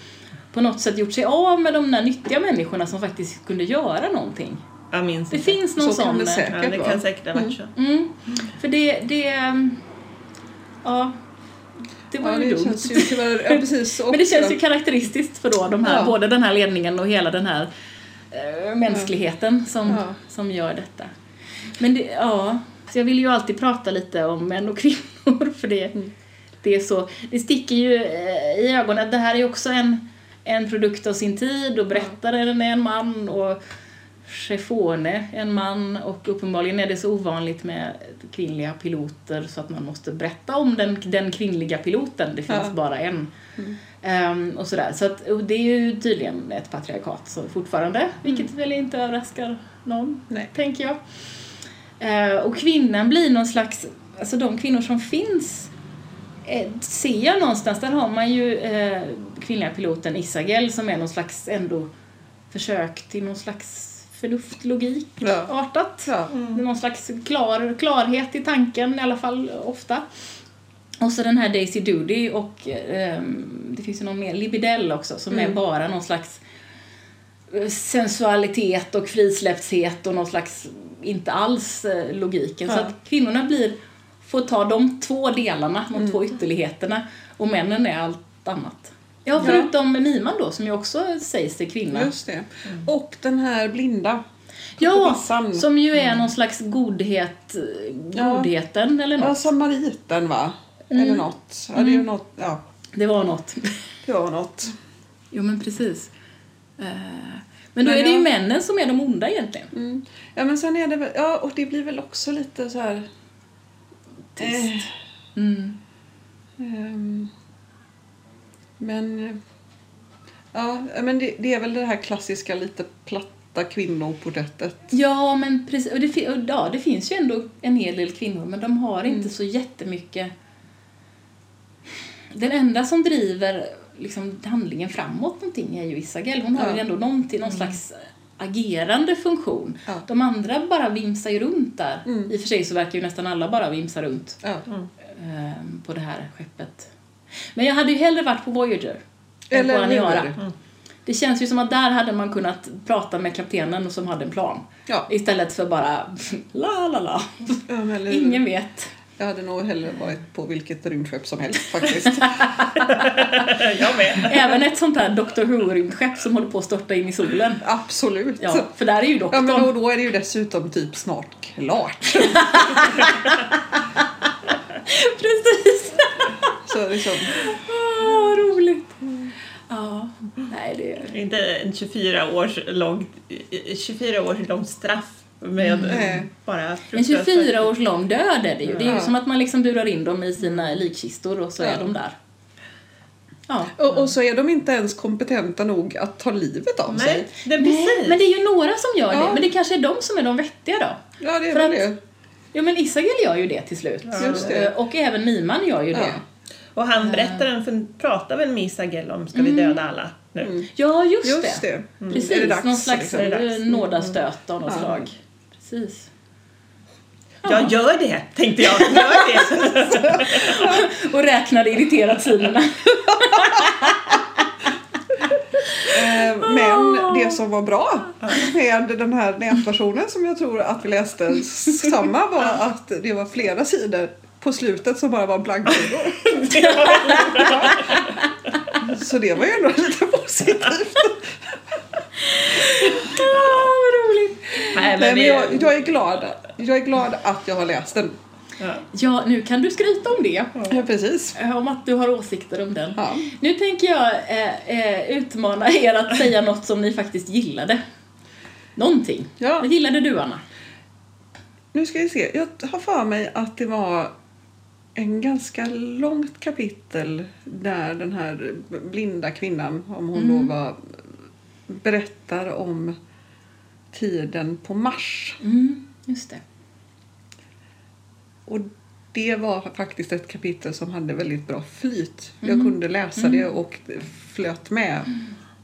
på något sätt gjort sig av med de där nyttiga människorna som faktiskt kunde göra någonting. Jag minns Det inte. finns någon Så kan sån... det säkert Ja, det kan säkert ha varit så. Mm, för det, det... Ja. Det var Ja, ju det dumt. känns ju tyvärr, ja precis. Men det känns ju karaktäristiskt för då de här, Ja. både den här ledningen och hela den här eh, mänskligheten som, Ja. som som gör detta. Men det, ja, så jag vill ju alltid prata lite om män och kvinnor för det, Mm. det är så, det sticker ju eh, i ögonen. Det här är också en, en produkt av sin tid och berättaren är en man och Chefone en man och uppenbarligen är det så ovanligt med kvinnliga piloter så att man måste berätta om den, den kvinnliga piloten. Det finns Ja. bara en. Ehm, och sådär. Så att, det är ju tydligen ett patriarkat så fortfarande, vilket väl inte överraskar någon, Nej. tänker jag. Eh, och kvinnan blir någon slags, alltså de kvinnor som finns eh, ser jag någonstans, där har man ju eh, kvinnliga piloten Isagel som är någon slags ändå försök till någon slags förnuft, logik Ja. artat. Ja. Det är någon slags klar, klarhet i tanken i alla fall ofta. Och så den här Daisy Doody och ehm, det finns ju någon mer, Libidell också, som är Mm. bara någon slags eh, sensualitet och frisläppthet och någon slags, inte alls eh, logiken. Så Ja. att kvinnorna blir, får ta de två delarna, de två ytterligheterna och männen är allt annat. Ja, Ja. förutom Miman då, som ju också sägs till kvinna. Just det. Och den här blinda. Ja, som ju är någon slags godhet, Ja. godheten eller Ja, något. samariten va? Mm. Eller något. Ja, det är ju något. Ja, Det var något. det var något. Jo men precis. Eh, Men då Men är det ju jag- männen som är de onda egentligen. Mm. Ja, men sen är det väl, ja, och det blir väl också lite så här... eh, Tyst. Mm. ehm, Men, eh, ja, men det, det är väl det här klassiska lite platta kvinnoporträttet. Ja, men precis. Och det, och ja, det finns ju ändå en hel del kvinnor, men de har inte så jättemycket... Den enda som driver liksom, handlingen framåt någonting är ju Isagel. Hon har Ja. ju ändå någonting, någon slags agerande funktion. Ja. De andra bara vimsar ju runt där. Mm. I och för sig så verkar ju nästan alla bara vimsa runt Ja. ehm, på det här skeppet. Men jag hade ju hellre varit på Voyager än Eller på Aniara. hur? Det känns ju som att där hade man kunnat prata med kaptenen som hade en plan. Ja. Istället för bara la la la. Ingen vet. Jag hade nog hellre varit på vilket rymdskepp som helst faktiskt. Jag med. Även ett sånt här Dr Who-rymdskepp som håller på att störta in i solen. Absolut. Ja, för där är ju Ja, doktorn. men och då är det ju dessutom typ snart klart. Precis! Så liksom, Åh, vad roligt. Ja, nej det... Inte en 24 års lång, 24 års långt straff med Nej. bara En fruktansvärt- 24 års lång död är det ju. Det är ju Ja. som att man liksom burar in dem i sina likkistor och så är Ja. de där. Ja. och, och så är de inte ens kompetenta nog att ta livet av sig. Nej, det är Nej, precis. men det är ju några som gör Ja. det. Men det kanske är de som är de vettiga då. Ja, det är För väl att- det. Ja men Isagel gör ju det till slut. Just det. Eh, Och även Miman gör ju Ja. det. Och han berättaren för- pratar väl med Isagel om ska vi döda alla nu? Ja, just, Just det. det. Precis, Är det dags, någon slags liksom? Är det eh, nådastöt av något Ja. slag. Precis. Jag gör det, tänkte jag. Gör det. Och räknade irriterat sidorna. Eh, Men det som var bra med den här nätversionen som jag tror att vi läste samma var att det var flera sidor på slutet som bara var blanksidor. Så det var ju ändå lite positivt. Ah, vad roligt. Nej, Nej, men men vi, jag, jag, är glad, jag är glad att jag har läst den. ja. Ja, nu kan du skryta om det. Ja, precis. Eh, Om att du har åsikter om den. Ja. Nu tänker jag eh, eh, utmana er att säga något som ni faktiskt gillade. Någonting. Ja. Vad gillade du, Anna? Nu ska vi se. Jag har för mig att det var en ganska långt kapitel där den här blinda kvinnan, om hon då var, berättar om tiden på Mars. Mm, just det. Och det var faktiskt ett kapitel som hade väldigt bra flyt. Jag kunde läsa det och flöt med.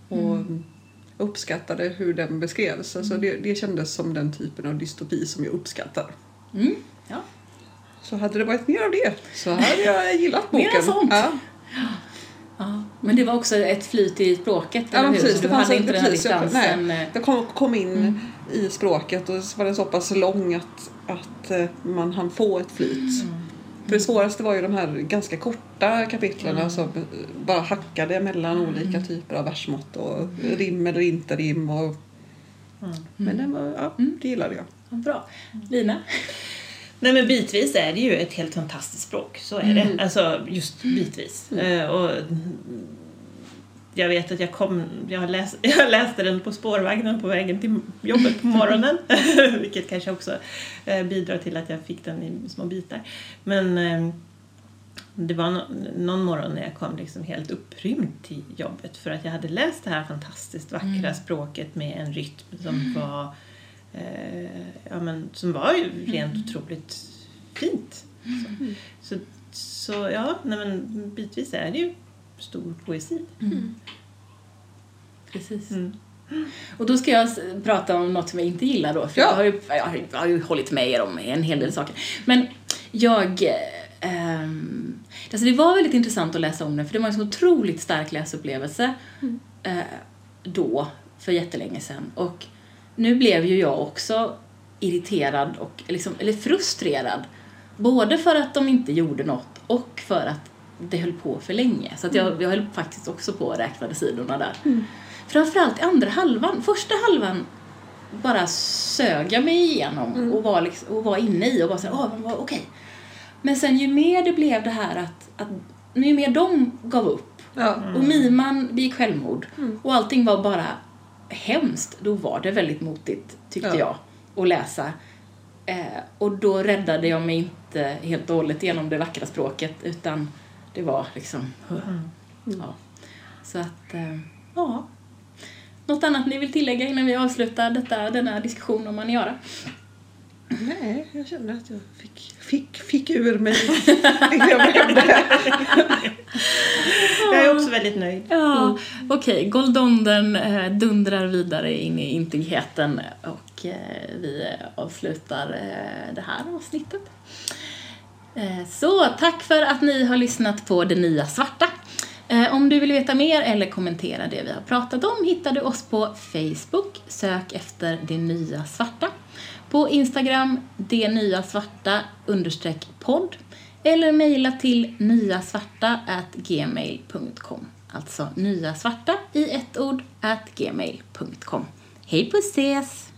Och uppskattade hur den beskrevs. Alltså det, det kändes som den typen av dystopi som jag uppskattar. Mm, ja. Så hade det varit mer av det så hade jag gillat boken. Mera sånt. Ja. Men det var också ett flyt i språket, ja eller men hur? precis. Så du hade inte den här precis, distansen. nej, eh, jag kom, kom in i språket och så var den så pass lång att, att eh, man hann få ett flyt. För det svåraste var ju de här ganska korta kapitlen som eh, bara hackade mellan olika typer av versmått och rim eller inte rim. Och... Men den var, ja, det gillade jag. Bra. Lina? Nej men bitvis är det ju ett helt fantastiskt språk, så är det. Alltså just bitvis. Eh, och jag vet att jag kom, jag, läs, jag läste den på spårvagnen på vägen till jobbet på morgonen. vilket kanske också eh, bidrar till att jag fick den i små bitar. Men eh, det var no, någon morgon när jag kom liksom helt upprymd till jobbet för att jag hade läst det här fantastiskt vackra språket med en rytm som var eh, ja, men, som var ju rent otroligt fint. Så, så, så ja, nej, men bitvis är det ju stor poesi. Precis. Mm. Och då ska jag prata om något som jag inte gillar då, för Ja. jag, har ju, jag, har, ju- jag har ju hållit med er om en hel del saker. Men jag... Eh, ehm, alltså det var väldigt intressant att läsa om den, för det var en så otroligt stark läsupplevelse eh, då, för jättelänge sedan. Och nu blev ju jag också irriterad, och, liksom, eller frustrerad. Både för att de inte gjorde något och för att det höll på för länge. Så att jag, jag höll faktiskt också på att räkna sidorna där. Framförallt i andra halvan. Första halvan bara sög jag mig igenom och, var liksom, och var inne i och bara såhär, åh, oh, okej. Men sen ju mer det blev det här att, att ju mer de gav upp Ja. och Miman begick självmord och allting var bara hemskt, då var det väldigt motigt tyckte Ja. jag att läsa. Eh, och då räddade jag mig inte helt och hållet genom det vackra språket utan det var liksom... Ja. Så att, eh, ja. Något annat ni vill tillägga innan vi avslutar detta, denna diskussion om Maniara? Nej, jag känner att jag fick, fick, fick ur mig jag är också väldigt nöjd. Ja, okej. Goldondern eh, dundrar vidare in i intigheten och eh, vi avslutar eh, det här avsnittet. Så tack för att ni har lyssnat på Det Nya Svarta. Om du vill veta mer eller kommentera det vi har pratat om hittar du oss på Facebook. Sök efter Det Nya Svarta. På Instagram, det nya svarta understreck podd. Eller mejla till nyasvarta gmail.com. Alltså nyasvarta i ett ord at gmail.com. Hej puss ses!